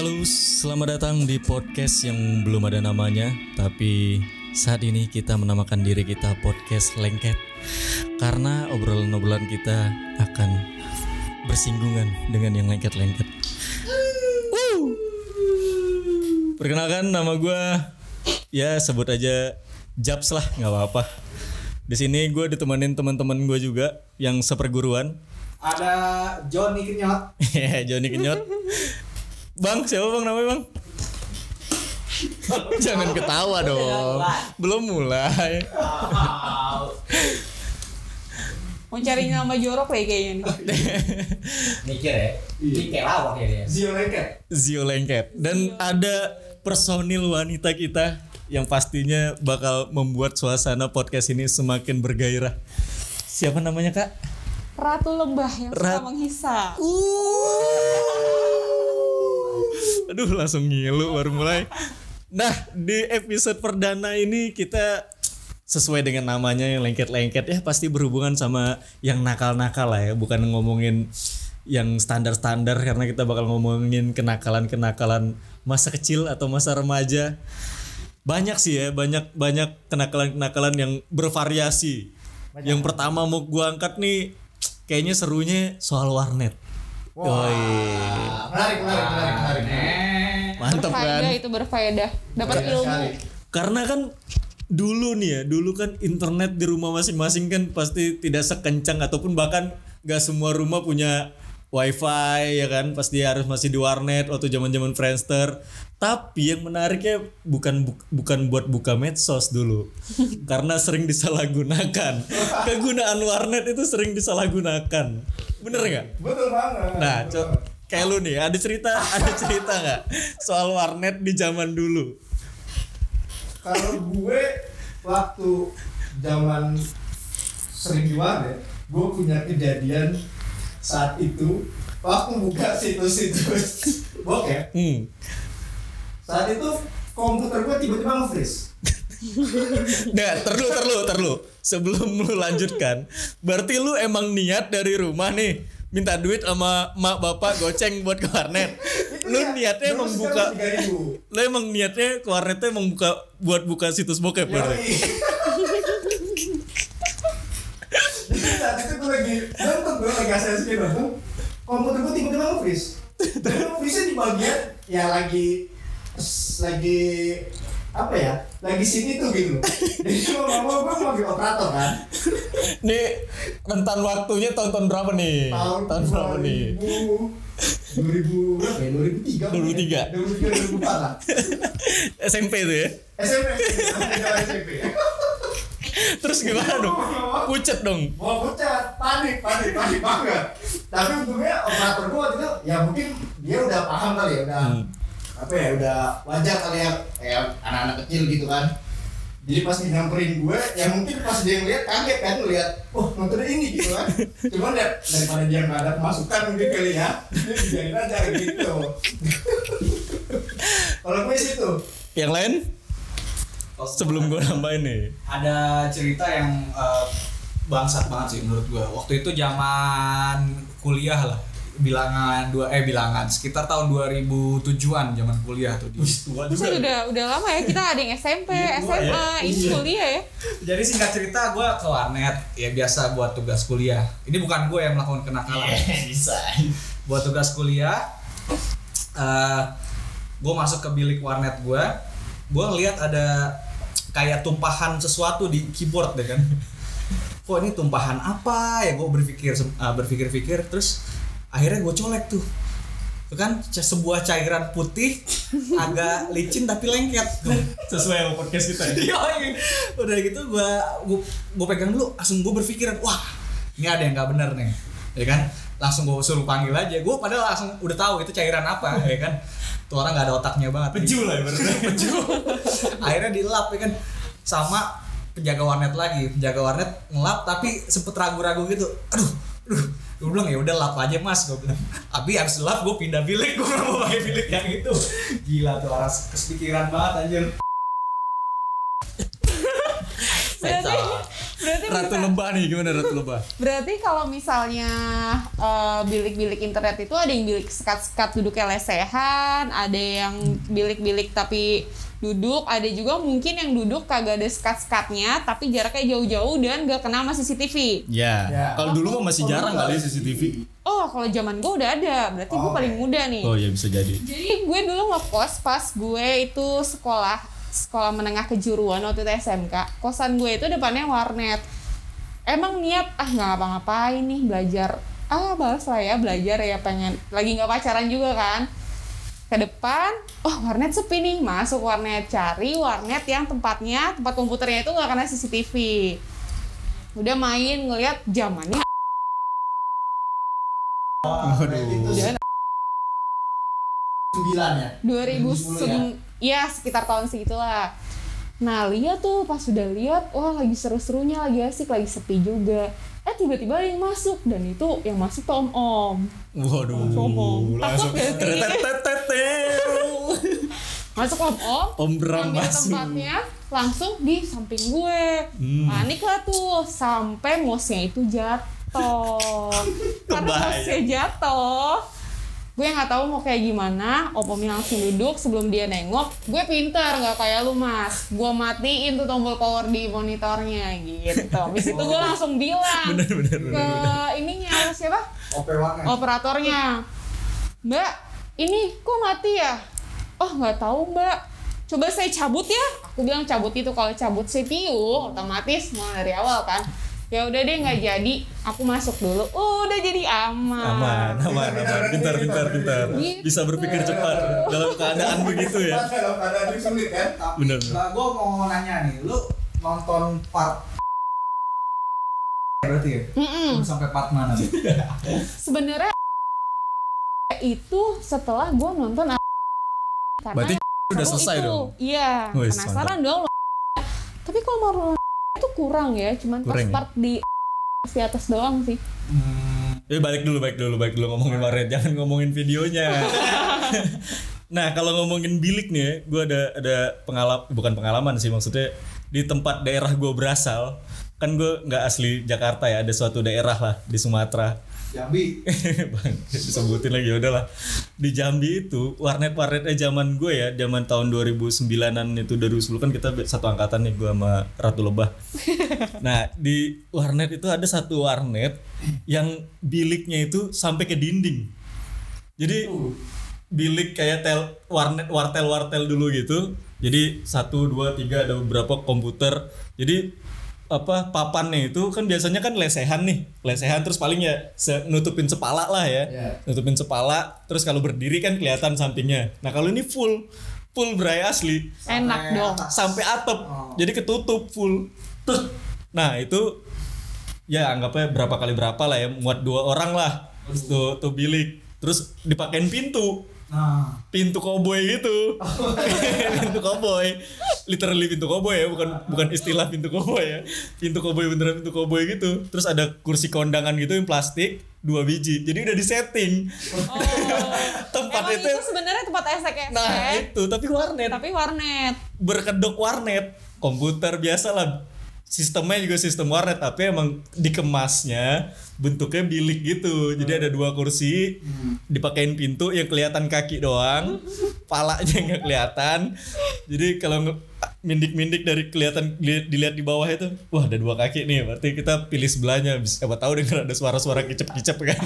Halo, selamat datang di podcast yang belum ada namanya, tapi saat ini kita menamakan diri kita podcast lengket karena obrolan-obrolan kita akan bersinggungan dengan yang lengket-lengket. Perkenalkan nama gue, ya sebut aja Japs lah, nggak apa-apa. Di sini gue ditemenin teman-teman gue juga yang seperguruan. Ada Johnny Kenyot. Ya, Joni Kenyot. Bang, siapa bang namanya bang? Jangan ketawa dong. Belum mulai. Mau cari nama jorok kayak kayaknya nih. mikir ya ini kayak lawak ya dia Zio Lengket. Zio Lengket. Dan ada personil wanita kita yang pastinya bakal membuat suasana podcast ini semakin bergairah. Siapa namanya kak? Ratu lembah yang suka Rat- menghisap. Aduh langsung ngilu baru mulai. Nah di episode perdana ini kita sesuai dengan namanya yang lengket-lengket ya pasti berhubungan sama yang nakal-nakal lah ya. Bukan ngomongin yang standar-standar karena kita bakal ngomongin kenakalan-kenakalan masa kecil atau masa remaja. Banyak sih ya banyak banyak kenakalan-kenakalan yang bervariasi. Yang pertama mau gua angkat nih kayaknya serunya soal warnet. Woi, Menarik, menarik, menarik, menarik. Mantap kan? berfaedah itu berfaedah. Dapat ilmu. Karena kan dulu nih ya dulu kan internet di rumah masing-masing kan pasti tidak sekencang ataupun bahkan gak semua rumah punya wifi ya kan? Pasti harus masih di warnet waktu zaman zaman Friendster. Tapi yang menariknya bukan bu- bukan buat buka medsos dulu. Karena sering disalahgunakan. Kegunaan warnet itu sering disalahgunakan. Bener nggak? Betul banget. nah co- kayak lu nih ada cerita ada cerita nggak soal warnet di zaman dulu Kalau gue waktu zaman sering di warnet, gue punya kejadian saat itu waktu buka situs-situs bokep. hmm. Saat itu komputer gue tiba-tiba nge-freeze. Nah, terlu, terlu, terlu. Sebelum lu lanjutkan, berarti lu emang niat dari rumah nih minta duit sama mak bapak goceng buat ke warnet. Lu niatnya emang buka, lu emang niatnya ke warnet emang buka buat buka situs bokep berarti. Jadi saat itu gue lagi nonton gue lagi asal nonton komputer gue tiba-tiba nge-freeze. Dan nge-freeze di bagian ya lagi lagi apa ya lagi sini tuh gitu jadi mau nggak mau gue sebagai operator kan Nih rentan waktunya tahun-tahun berapa nih? Tahun berapa nih? 2000 berapa ya 2003 2003. 2003 2004 lah SMP tuh ya. SMP SMP Terus gimana dong? Pucet dong. mau pucat panik panik panik banget tapi untungnya operator gue waktu itu ya mungkin dia udah paham kali ya udah Hmm. Apa ya udah wajar kali ya kayak anak-anak kecil gitu kan. Jadi pas nyamperin gue ya mungkin pas dia ngeliat kaget kan ngeliat oh nontonnya ini gitu kan. Cuman ya daripada dia nggak ada pemasukan mungkin kali ya dia dibiarin aja gitu. Kalau gue sih tuh. Yang lain? Sebelum gue nambahin nih. ada cerita yang eh, bangsat banget sih menurut gua. Waktu itu zaman kuliah lah bilangan dua eh bilangan sekitar tahun 2007-an zaman kuliah tuh. Di tua Buset, udah udah lama ya kita ada yang SMP, Iya, SMA, ya. ini kuliah ya. jadi singkat cerita gua ke warnet ya biasa buat tugas kuliah. Ini bukan gua yang melakukan kenakalan. Bisa. buat tugas kuliah eh gue masuk ke bilik warnet gue gue ngeliat ada kayak tumpahan sesuatu di keyboard deh kan. Kok ini tumpahan apa ya? Gue berpikir eh, berpikir-pikir terus akhirnya gue colek tuh. Itu kan sebuah cairan putih agak licin tapi lengket tuh. Sesuai sama podcast kita ya. Udah gitu gua gua, gua pegang dulu langsung gua berpikiran wah ini ada yang nggak bener nih. Ya kan? Langsung gua suruh panggil aja. Gua padahal langsung udah tahu itu cairan apa ya kan? Tuh orang nggak ada otaknya banget. Peju lah ya berarti. peju. Akhirnya dilap ya kan? Sama penjaga warnet lagi. Penjaga warnet ngelap tapi sempet ragu-ragu gitu. Aduh aduh gue bilang ya udah lap aja mas. Gue bilang tapi harus lap gue pindah bilik. Gue nggak mau pakai bilik yang itu. Gila tuh orang kepikiran banget anjir. Berarti Berarti Ratu bisa- lebah nih gimana Ratu lebah? Berarti kalau misalnya eh, bilik-bilik internet itu ada yang bilik sekat-sekat duduknya lesehan, ada yang bilik-bilik tapi duduk, ada juga mungkin yang duduk kagak ada sekat-sekatnya tapi jaraknya jauh-jauh dan gak kena sama CCTV. Ya. Ya. Kalau dulu mah masih jarang kali CCTV. Oh, kalau zaman gue udah ada, berarti gue Oh, paling muda nih. Oh ya bisa jadi. Jadi gue dulu ngekos pas gue itu sekolah sekolah menengah kejuruan waktu itu SMK. Kosan gue itu depannya warnet. Emang niat ah nggak ngapa-ngapain nih belajar. Ah balas lah ya belajar ya pengen. Lagi nggak pacaran juga kan. Ke depan, oh warnet sepi nih. Masuk warnet cari warnet yang tempatnya tempat komputernya itu nggak kena CCTV. Udah main ngeliat zamannya Itu udah sembilan ya. 2010 ya sekitar tahun segitulah nah lihat tuh pas sudah lihat wah lagi seru-serunya lagi asik lagi sepi juga eh tiba-tiba ada yang masuk dan itu yang masuk tuh om om Waduh. Langsung Takut gak sih? tetetetetetew. masuk om om Om Bram masuk. tempatnya langsung di samping gue Hmm. panik lah tuh sampai mouse-nya itu jatuh karena mouse-nya jatuh gue nggak tahu mau kayak gimana. Om omnya langsung duduk sebelum dia nengok. Gue pinter nggak kayak lu mas. Gue matiin tuh tombol power di monitornya gitu. Habis itu gue langsung bilang Bener bener bener. ke bener. ininya siapa? Operatornya. Mbak ini kok mati ya? Oh nggak tahu mbak. Coba saya cabut ya. Aku bilang cabut itu kalau cabut CPU otomatis mulai dari awal kan ya udah deh nggak jadi aku masuk dulu oh, udah jadi aman Aman, aman, aman. Pintar, pintar, pintar. Gitu. Bisa berpikir cepat dalam keadaan begitu ya. Dalam keadaan sulit kan. Tapi Bener. Nah, gue mau nanya nih, lu nonton part berarti ya? Mm-mm. Lu sampai part mana nih? sebenarnya itu setelah gue nonton karena Berarti udah selesai itu. dong. iya penasaran dong tapi kalau mau kurang ya cuman pas Kurang ya? part di di atas doang sih Hmm, Eh balik dulu, balik dulu, balik dulu ngomongin warnet, jangan ngomongin videonya. nah kalau ngomongin bilik nih, ya, gue ada ada pengalaman, bukan pengalaman sih maksudnya di tempat daerah gue berasal, kan gue nggak asli Jakarta ya, ada suatu daerah lah di Sumatera. Jambi. Bang, disebutin lagi udahlah. Di Jambi itu warnet-warnetnya zaman gue ya, zaman tahun 2009-an itu 2010 kan kita satu angkatan nih gue sama Ratu Lebah. nah, di warnet itu ada satu warnet yang biliknya itu sampai ke dinding. Jadi bilik kayak tel warnet wartel-wartel dulu gitu. Jadi satu dua tiga ada beberapa komputer. Jadi apa papannya itu kan biasanya kan lesehan nih. Lesehan terus paling ya se- nutupin sepala lah ya. Iya. nutupin sepala terus kalau berdiri kan kelihatan sampingnya. Nah kalau ini full full bray asli. Enak dong. sampai atap. Oh. jadi ketutup full. Tuh. nah itu ya anggapnya berapa kali berapa lah ya muat dua orang lah. Tuh tuh bilik terus dipakein pintu. Nah, pintu koboi gitu. Pintu koboi. Literally pintu koboi ya bukan bukan istilah pintu koboi ya. Pintu koboi beneran pintu koboi gitu. Terus ada kursi kondangan gitu yang plastik dua biji. Jadi udah disetting. Oh. tempat emang itu itu sebenarnya tempat esek-esek nah itu tapi warnet. Tapi warnet. Berkedok warnet. Komputer biasa lah sistemnya juga sistem warnet tapi emang dikemasnya bentuknya bilik gitu. Jadi ada dua kursi dipakein pintu yang kelihatan kaki doang palanya nggak kelihatan. Jadi kalau mindik-mindik dari kelihatan dili- dilihat di bawah itu wah ada dua kaki nih. Berarti kita pilih sebelahnya siapa tahu dengar ada suara-suara kicep-kicep kan.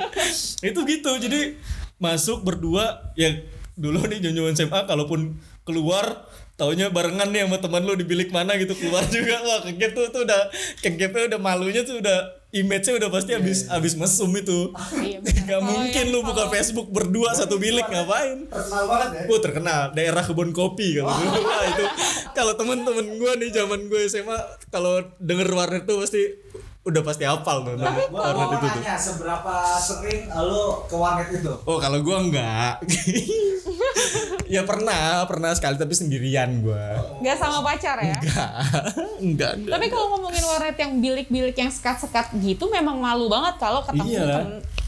Itu gitu. Jadi masuk berdua ya dulu nih jonjoan SMA kalaupun keluar taunya barengan nih sama teman lu di bilik mana gitu keluar juga. Wah kegep tuh tuh udah kegepnya udah malunya tuh udah image-nya udah pasti habis habis mesum itu. Iya benar. Gak Kalau mungkin yang- lu buka Facebook berdua satu bilik ngapain? Terkenal banget ya. Gue terkenal. Daerah kebun kopi kalau dulu. Wah, itu. Kalau temen-temen gue nih zaman gue SMA kalau denger warnet tuh pasti udah pasti hafal tuh gue warnet mau itu tuh. nanya seberapa sering lu ke warnet itu? Oh kalau gue enggak. Ya pernah Pernah sekali tapi sendirian gue nggak sama pacar ya? Enggak. Enggak enggak. Tapi kalau ngomongin warnet yang bilik-bilik yang sekat-sekat gitu memang malu banget kalau ketemu Iya.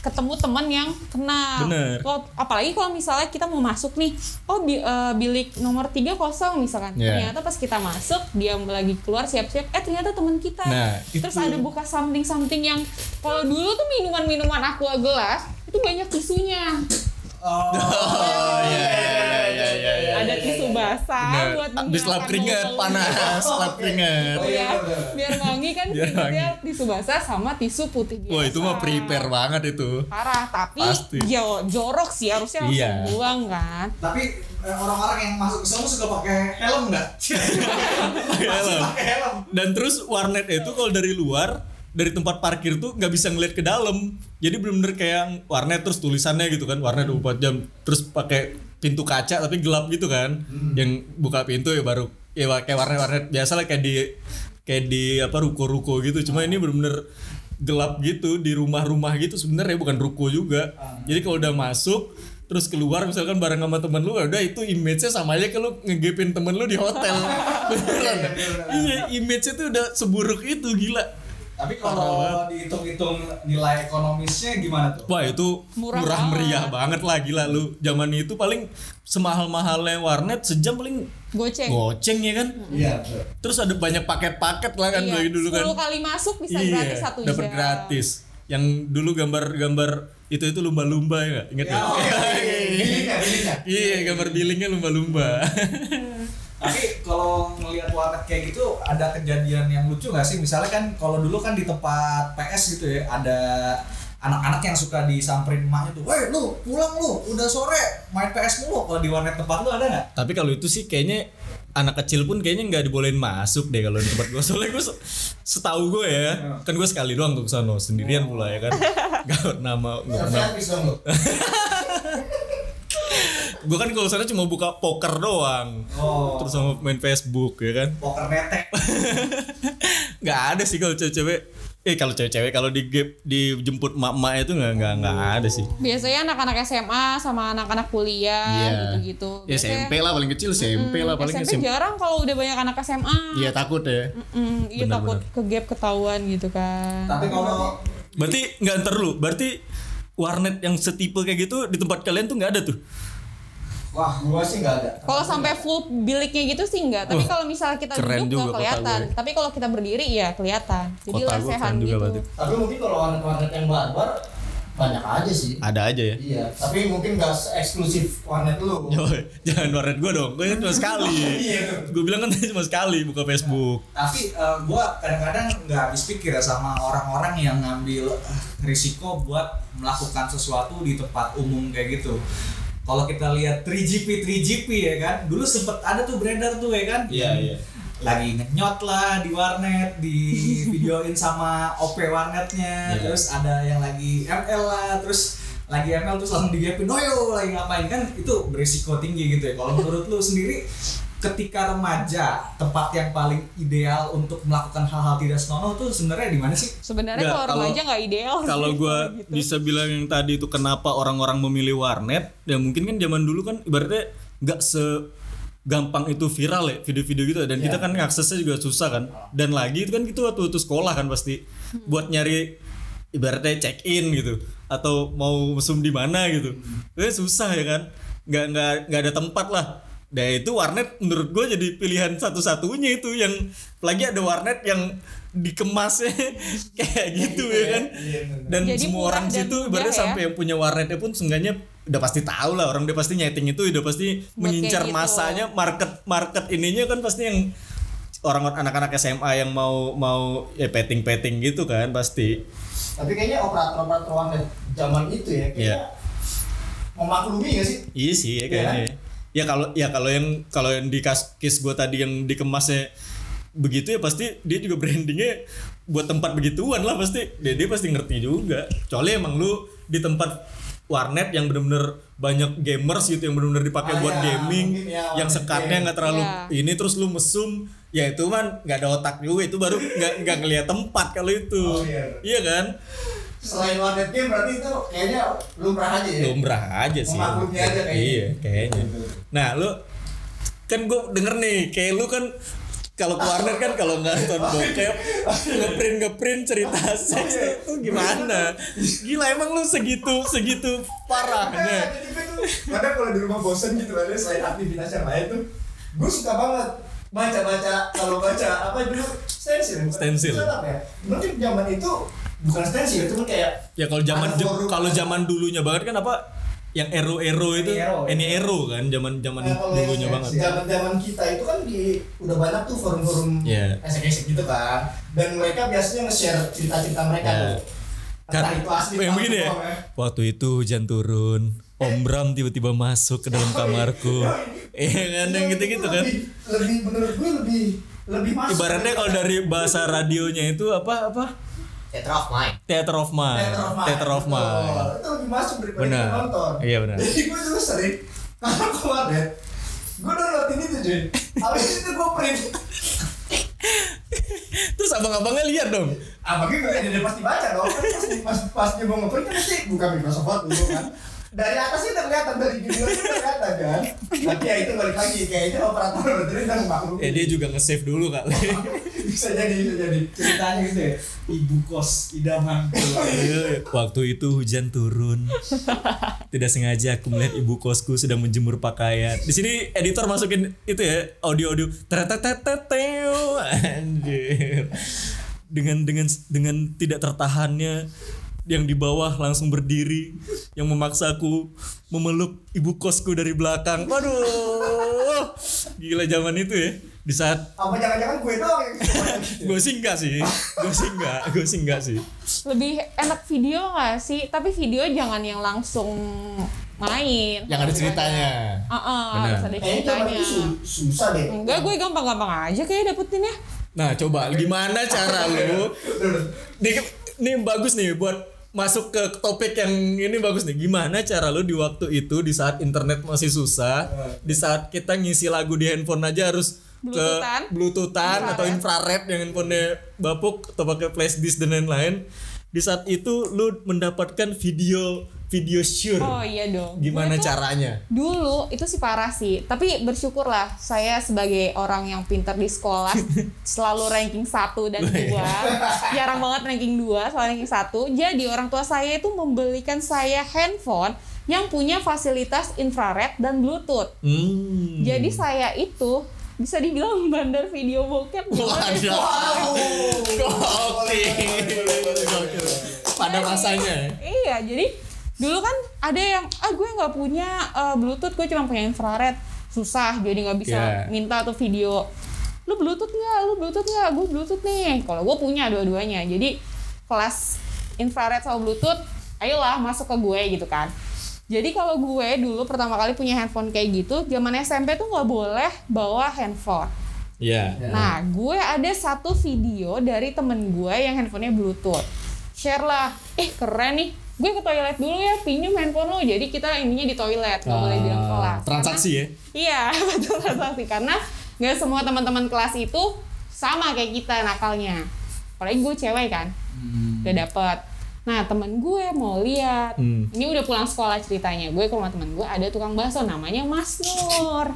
Ketemu teman yang kenal. Bener. Apalagi kalau misalnya kita mau masuk nih, oh bi- eh, bilik nomor tiga kosong misalkan. Iya. Ternyata pas kita masuk dia lagi keluar siap-siap, eh ternyata teman kita. Nah, Terus itu. ada buka something-something yang kalau dulu tuh minuman-minuman aqua gelas itu banyak tisunya. Oh, Oh iya iya iya iya iya. ada tisu basah Bener. buat Abis lap bau-bau. panas, lap keringat. Oh, iya, Iya, biar wangi kan Biar berikutnya tisu basah sama tisu putih biasa. Wah itu mah prepare banget itu. Parah, tapi Pasti. jo- jorok sih harusnya langsung Iya. buang kan. tapi eh, orang-orang yang masuk ke sana suka pakai helm nggak? Pasti helm. pakai helm. Dan terus warnet itu kalau dari luar dari tempat parkir tuh nggak bisa ngeliat ke dalam. Jadi bener-bener kayak warnet terus tulisannya gitu kan, warnet 24 jam. Terus pakai pintu kaca tapi gelap gitu kan. Yang buka pintu ya baru ya kayak warnet-warnet biasa lah kayak di kayak di apa ruko-ruko gitu. Cuma ini bener-bener gelap gitu di rumah-rumah gitu sebenarnya bukan ruko juga. Jadi kalau udah masuk terus keluar misalkan bareng sama temen lu ya udah itu image-nya sama aja kalau ngegepin temen lu di hotel beneran dah. iya image-nya tuh udah seburuk itu gila Tapi kalau dihitung-hitung nilai ekonomisnya gimana tuh? wah itu Murah murah, meriah banget lah gila lu zaman itu paling semahal-mahalnya warnet sejam paling Goceng. goceng ya kan Iya, betul. terus ada banyak paket-paket lah kan Iya, dari dulu kan 10 kali masuk bisa iya gratis satu jam. dapat gratis yang dulu gambar-gambar itu itu lumba-lumba ya nggak? ingat Ya, nggak? oh, iya, iya, iya gambar billingnya lumba-lumba Tapi kalau ngelihat warnet kayak gitu ada kejadian yang lucu nggak sih? Misalnya kan kalau dulu kan di tempat PS gitu ya ada anak-anak yang suka disamperin emaknya tuh, "Woi, lu pulang lu, udah sore main PS mulu." Kalau di warnet tempat lu ada nggak? Tapi kalau itu sih kayaknya anak kecil pun kayaknya nggak dibolehin masuk deh kalau di tempat gue soalnya gue se- setahu gue ya kan gue sekali doang tuh ke sana sendirian pula ya kan gak pernah mau nggak pernah. gue kan kalau sana cuma buka poker doang Oh. terus sama main Facebook ya kan Poker netek. nggak ada sih kalau cewek-cewek eh kalau cewek-cewek kalau di gap dijemput mak-mak itu nggak nggak nggak ada sih Biasanya anak-anak SMA sama anak-anak kuliah Iya. gitu-gitu. ya Biasanya- SMP lah paling kecil SMP lah paling SMP SMP jarang kalau udah banyak anak SMA. iya takut ya Mm, iya takut ke gap ketahuan gitu kan. Tapi kalau berarti nggak ntar lu berarti warnet yang setipe kayak gitu di tempat kalian tuh nggak ada tuh Wah, gua sih nggak ada. Kalau sampai full biliknya gitu sih enggak, tapi kalau misalnya kita keren duduk juga nggak kelihatan. gue. Tapi kalau kita berdiri ya kelihatan. Jadi Kota gue lesehan keren juga gitu. berarti. Tapi mungkin kalau warnet-warnet yang barbar banyak aja sih. ada aja ya Iya, tapi mungkin nggak eksklusif warnet lu. Jangan warnet gue dong, gue cuma sekali. Iya. gue bilang kan cuma sekali buka Facebook. tapi eh, gua kadang-kadang nggak habis pikir ya sama orang-orang yang ngambil eh, risiko buat melakukan sesuatu di tempat umum kayak gitu. Kalau kita lihat 3GP 3GP ya kan, dulu sempet ada tuh beredar tuh ya kan. Iya, iya. Lagi ngenyot lah di warnet, di videoin sama OP warnetnya, Iya. terus ada yang lagi ML lah, terus lagi ML terus langsung digapin, oh yo lagi ngapain kan itu berisiko tinggi gitu ya. Kalau menurut lu sendiri ketika remaja tempat yang paling ideal untuk melakukan hal-hal tidak senonoh tuh sebenarnya di mana sih? Sebenarnya kalau remaja nggak ideal. sih, Kalau gue gitu. bisa bilang yang tadi itu kenapa orang-orang memilih warnet, ya mungkin kan zaman dulu kan ibaratnya nggak se gampang itu viral ya video-video gitu dan kita kan aksesnya juga susah kan. Dan lagi itu kan gitu waktu itu sekolah kan pasti. Buat nyari ibaratnya check in gitu. Atau mau mesum di mana gitu. Itu susah ya kan. Nggak nggak nggak ada tempat lah Nah itu warnet menurut gue jadi pilihan satu-satunya itu yang lagi ada warnet yang dikemasnya kayak gitu ya kan dan Jadi semua orang dan situ ibaratnya ya. sampai yang punya warnetnya pun seenggaknya udah pasti tahu lah orang dia pasti nyeting itu udah pasti Buat mengincar kayak gitu. masanya market market ininya kan pasti yang orang anak-anak SMA yang mau mau ya petting petting gitu kan pasti Tapi kayaknya operator-operator warnet zaman itu ya kayaknya Iya. memaklumi gak sih? iya sih ya kayaknya ya kalau ya kalau yang kalau yang di kas case gue tadi yang dikemasnya begitu ya pasti dia juga brandingnya buat tempat begituan lah pasti. Dia, dia pasti ngerti juga. Kecuali emang lu di tempat warnet yang bener-bener banyak gamers gitu yang bener-bener dipakai Ah, buat ya, gaming mungkin ya, yang sekatnya nggak terlalu Iya. ini terus lu mesum ya itu man nggak ada otak juga itu baru nggak nggak ngeliat tempat kalau itu. Oh, iya. iya kan Selain warnet game berarti itu kayaknya lumrah aja ya? lumrah aja sih Memaklumi aja kayaknya. iya kayaknya Gitu. nah lu kan gue denger nih kayak lu kan kalau ke warnet kan kalau nggak nonton bokep ngeprint ngeprint cerita seks itu gimana gila emang lu segitu segitu parahnya tuh kadang kalau di rumah bosen gitu ada selain aktivitas yang lain tuh gue suka banget baca-baca kalau baca apa dulu stensil Stensil. ya mungkin zaman itu bukan stensil itu kayak ya kalau zaman forum. kalau zaman dulunya banget kan apa yang ero ero itu ini ero kan zaman zaman Nah, dulunya banget Zaman-zaman kita itu kan di udah banyak tuh forum-forum Iya. esek-esek gitu kan. Dan mereka biasanya nge-share cerita-cerita mereka Iya. tuh. Entah Kan itu asli yang begini ya. ya. Waktu itu hujan turun, Om Bram tiba-tiba masuk ke dalam kamarku. Iya kan yang gitu-gitu kan. Lebih, lebih menurut gue lebih lebih masuk. Ibaratnya kalau dari bahasa radionya itu apa apa? Theater of Mind. Theater of Mind. Theater of Mind. Theater of. Mind. Itu lebih masuk daripada kita nonton. Iya, benar. Jadi gue dulu sering kalau kemarin gue downloadin itu cuy. Habis itu gue print. Terus abang-abangnya lihat dong. Bagi gue dia pasti baca dong. Kan pasti pas pas dia mau ngeprint kan pasti buka Microsoft Word dulu kan. Dari atasnya udah kelihatan dari video itu udah kelihatan kan. Tapi ya itu balik lagi kayaknya operator udah maklum. Ya dia juga nge-save dulu kali. bisa jadi bisa jadi. ceritanya gitu ya ibu kos idaman Waktu itu hujan turun. Tidak sengaja aku melihat ibu kosku sedang menjemur pakaian. Di sini editor masukin itu ya audio-audio. Tereteteteteo. Anjir. Dengan dengan dengan tidak tertahannya yang di bawah langsung berdiri yang memaksaku memeluk ibu kosku dari belakang. Waduh. Gila zaman itu ya. Di saat Apa jangan-jangan gue doang yang gitu. gue sih enggak sih. Gue sih enggak, gue sih enggak sih. lebih enak video nggak sih tapi video jangan yang langsung main Yang ada ceritanya. Ah, ah, Benar. harus ada ceritanya susah deh. enggak gue gampang-gampang aja kayak dapetinnya Nah, coba gimana cara lu? Nih bagus nih buat masuk ke topik yang ini bagus nih. Gimana cara lu di waktu itu di saat internet masih susah, di saat kita ngisi lagu di handphone aja harus Bluetoothan. bluetoothan atau infrared yang handphonenya bapuk atau pakai flash disk dan lain-lain. Di saat itu lu mendapatkan video video sure. oh iya dong Gimana caranya? dulu itu sih parah sih tapi bersyukurlah saya sebagai orang yang pintar di sekolah selalu ranking 1 dan 2 jarang banget ranking 2 selalu ranking 1 jadi orang tua saya itu membelikan saya handphone yang punya fasilitas infrared dan bluetooth Hmm. jadi saya itu bisa dibilang bandar video bokep Waduh. Gokil. Pada masanya. ya? Iya, jadi dulu kan ada yang ah gue nggak punya eh, bluetooth, gue cuma punya infrared, susah jadi nggak bisa Iya. minta tuh video. Lu bluetooth nggak? Lu bluetooth nggak? Gue bluetooth nih. Kalau gue punya dua-duanya, jadi kelas infrared sama bluetooth, ayolah masuk ke gue gitu kan. Jadi kalau gue dulu pertama kali punya handphone kayak gitu, zaman SMP tuh nggak boleh bawa handphone. Iya. Nah, gue ada satu video dari temen gue yang handphonenya Bluetooth. Share lah, eh keren nih. Gue ke toilet dulu ya, pinjam handphone lo. Jadi kita ininya di toilet, nggak boleh di dalam Ah, kelas. Transaksi ya. Karena- iya, betul transaksi. Karena nggak semua teman-teman kelas itu sama kayak kita nakalnya. Apalagi gue cewek kan, udah dapet. Nah temen gue mau lihat, Hmm. ini udah pulang sekolah ceritanya. Gue ke rumah temen gue ada tukang bakso namanya Mas Nur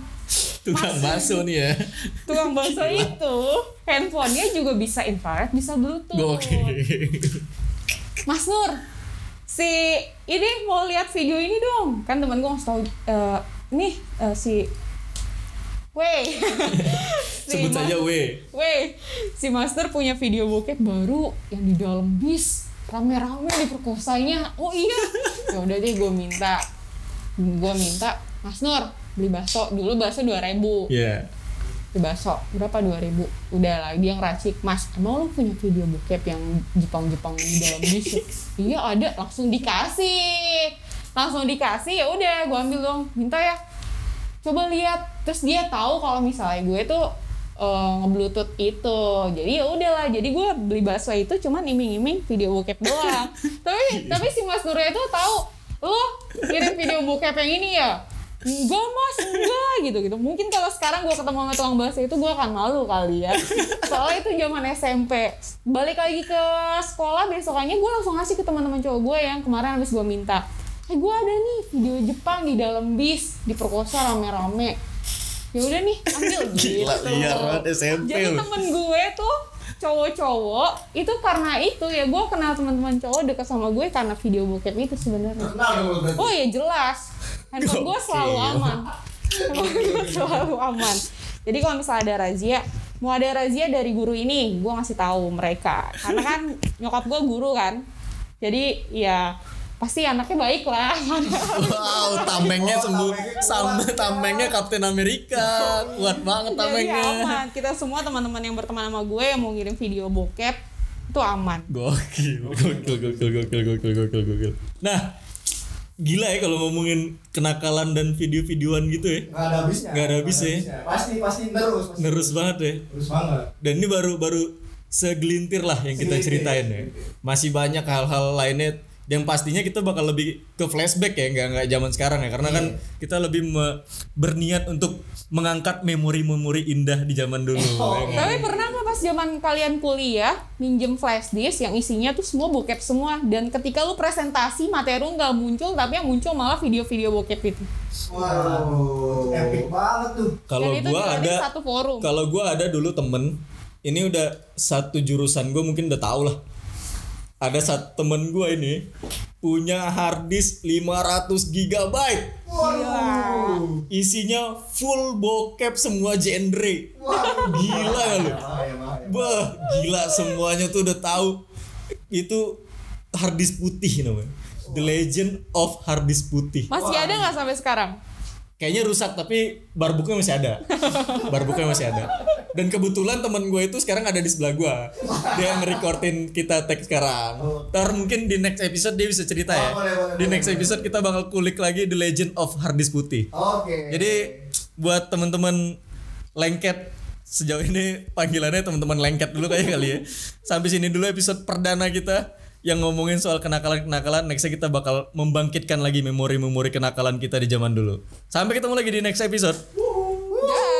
Tukang bakso nih ya. tukang bakso itu handphonenya juga bisa infrared bisa bluetooth Gokil. Mas Nur si ini mau lihat video ini dong kan temen gue ngasih tau eh, nih eh, si Weh Si Sebut saja W. Weh, si Master punya video bokep baru yang di dalam bis rame-rame diperkosanya. Oh iya, ya udah deh gue minta, gue minta Mas Nur beli bakso. Dulu bakso dua ribu. Iya. beli bakso. Berapa? dua ribu. Udah lah dia ngeracik mas emang lu punya video bokep yang Jepang-Jepang di dalam bis ya?" iya ada. Langsung dikasih. Langsung dikasih. Ya udah gue ambil dong. Minta ya. Coba lihat. Terus dia tahu kalau misalnya gue tuh eh, nge-bluetooth itu. Jadi ya udahlah jadi gue beli bakso itu cuman iming-iming video bokep doang. Tapi tapi si Mas Nurnya itu tahu lo kirim video bokep yang ini ya? Enggak mas enggak gitu gitu mungkin kalau sekarang gue ketemu sama tukang bakso itu gue akan malu kali ya. Soalnya itu zaman SMP balik lagi ke sekolah besokannya gue langsung ngasih ke teman-teman cowok gue yang kemarin habis gue minta eh gue ada nih video Jepang di dalam bis diperkosa rame-rame ya udah nih ambil Gila, gitu. banget SMP Jadi temen gue tuh cowok-cowok itu karena itu ya gue kenal teman-teman cowok dekat sama gue karena video bokep itu sebenarnya. Oh ya jelas. Handphone gue selalu aman. Handphone gue selalu aman. Jadi kalau misalnya ada razia, mau ada razia dari guru ini, gue ngasih tahu mereka. Karena kan nyokap gue guru kan. Jadi ya pasti anaknya baik lah. Wow, tamengnya Oh, sembuh. Sama tamengnya Kapten Amerika. Kuat banget Jadi tamengnya. aman. Kita semua teman-teman yang berteman sama gue yang mau ngirim video bokep itu aman. Gokil, gokil, gokil, gokil, gokil, gokil, gokil. Nah, gila ya kalau ngomongin kenakalan dan video-videoan gitu ya. Nggak ada habisnya. Nggak ada habisnya. Pasti pasti terus. Pasti Nerus banget ya. Terus banget. Dan ini baru baru segelintir lah yang kita ceritain ya. Masih banyak hal-hal lainnya yang pastinya kita bakal lebih ke flashback ya nggak nggak zaman sekarang ya karena kan kita lebih me- berniat untuk mengangkat memori-memori indah di zaman dulu ya nggak? Tapi pernah nggak pas zaman kalian kuliah minjem flash disk yang isinya tuh semua bokep semua dan ketika lu presentasi materi nggak muncul tapi yang muncul malah video-video bokep itu. Waduh, epic banget tuh. kalau gua ada satu forum. kalau gua ada dulu temen ini udah satu jurusan gue mungkin udah tau lah ada satu temen gua ini punya hard disk 500 gigabyte Waduh. isinya full bokep semua genre gila ya lu. Bah, gila semuanya tuh udah tahu itu hard disk putih namanya. The Legend of Hard Disk Putih. Masih ada nggak sampai sekarang? Kayaknya rusak tapi barbuknya masih ada. barbuknya masih ada. Dan kebetulan teman gue itu sekarang ada di sebelah gue. Dia nge-recordin kita tag sekarang. Ntar mungkin di next episode dia bisa cerita ya. Oh, boleh, boleh, Di next boleh. episode kita bakal kulik lagi The Legend of Hard Disk Putih. Oke. Jadi buat teman-teman lengket sejauh ini panggilannya teman-teman lengket dulu kayak kali ya. Sampai sini dulu episode perdana kita yang ngomongin soal kenakalan-kenakalan nextnya kita bakal membangkitkan lagi memori-memori kenakalan kita di zaman dulu. Sampai ketemu lagi di next episode. Yeah.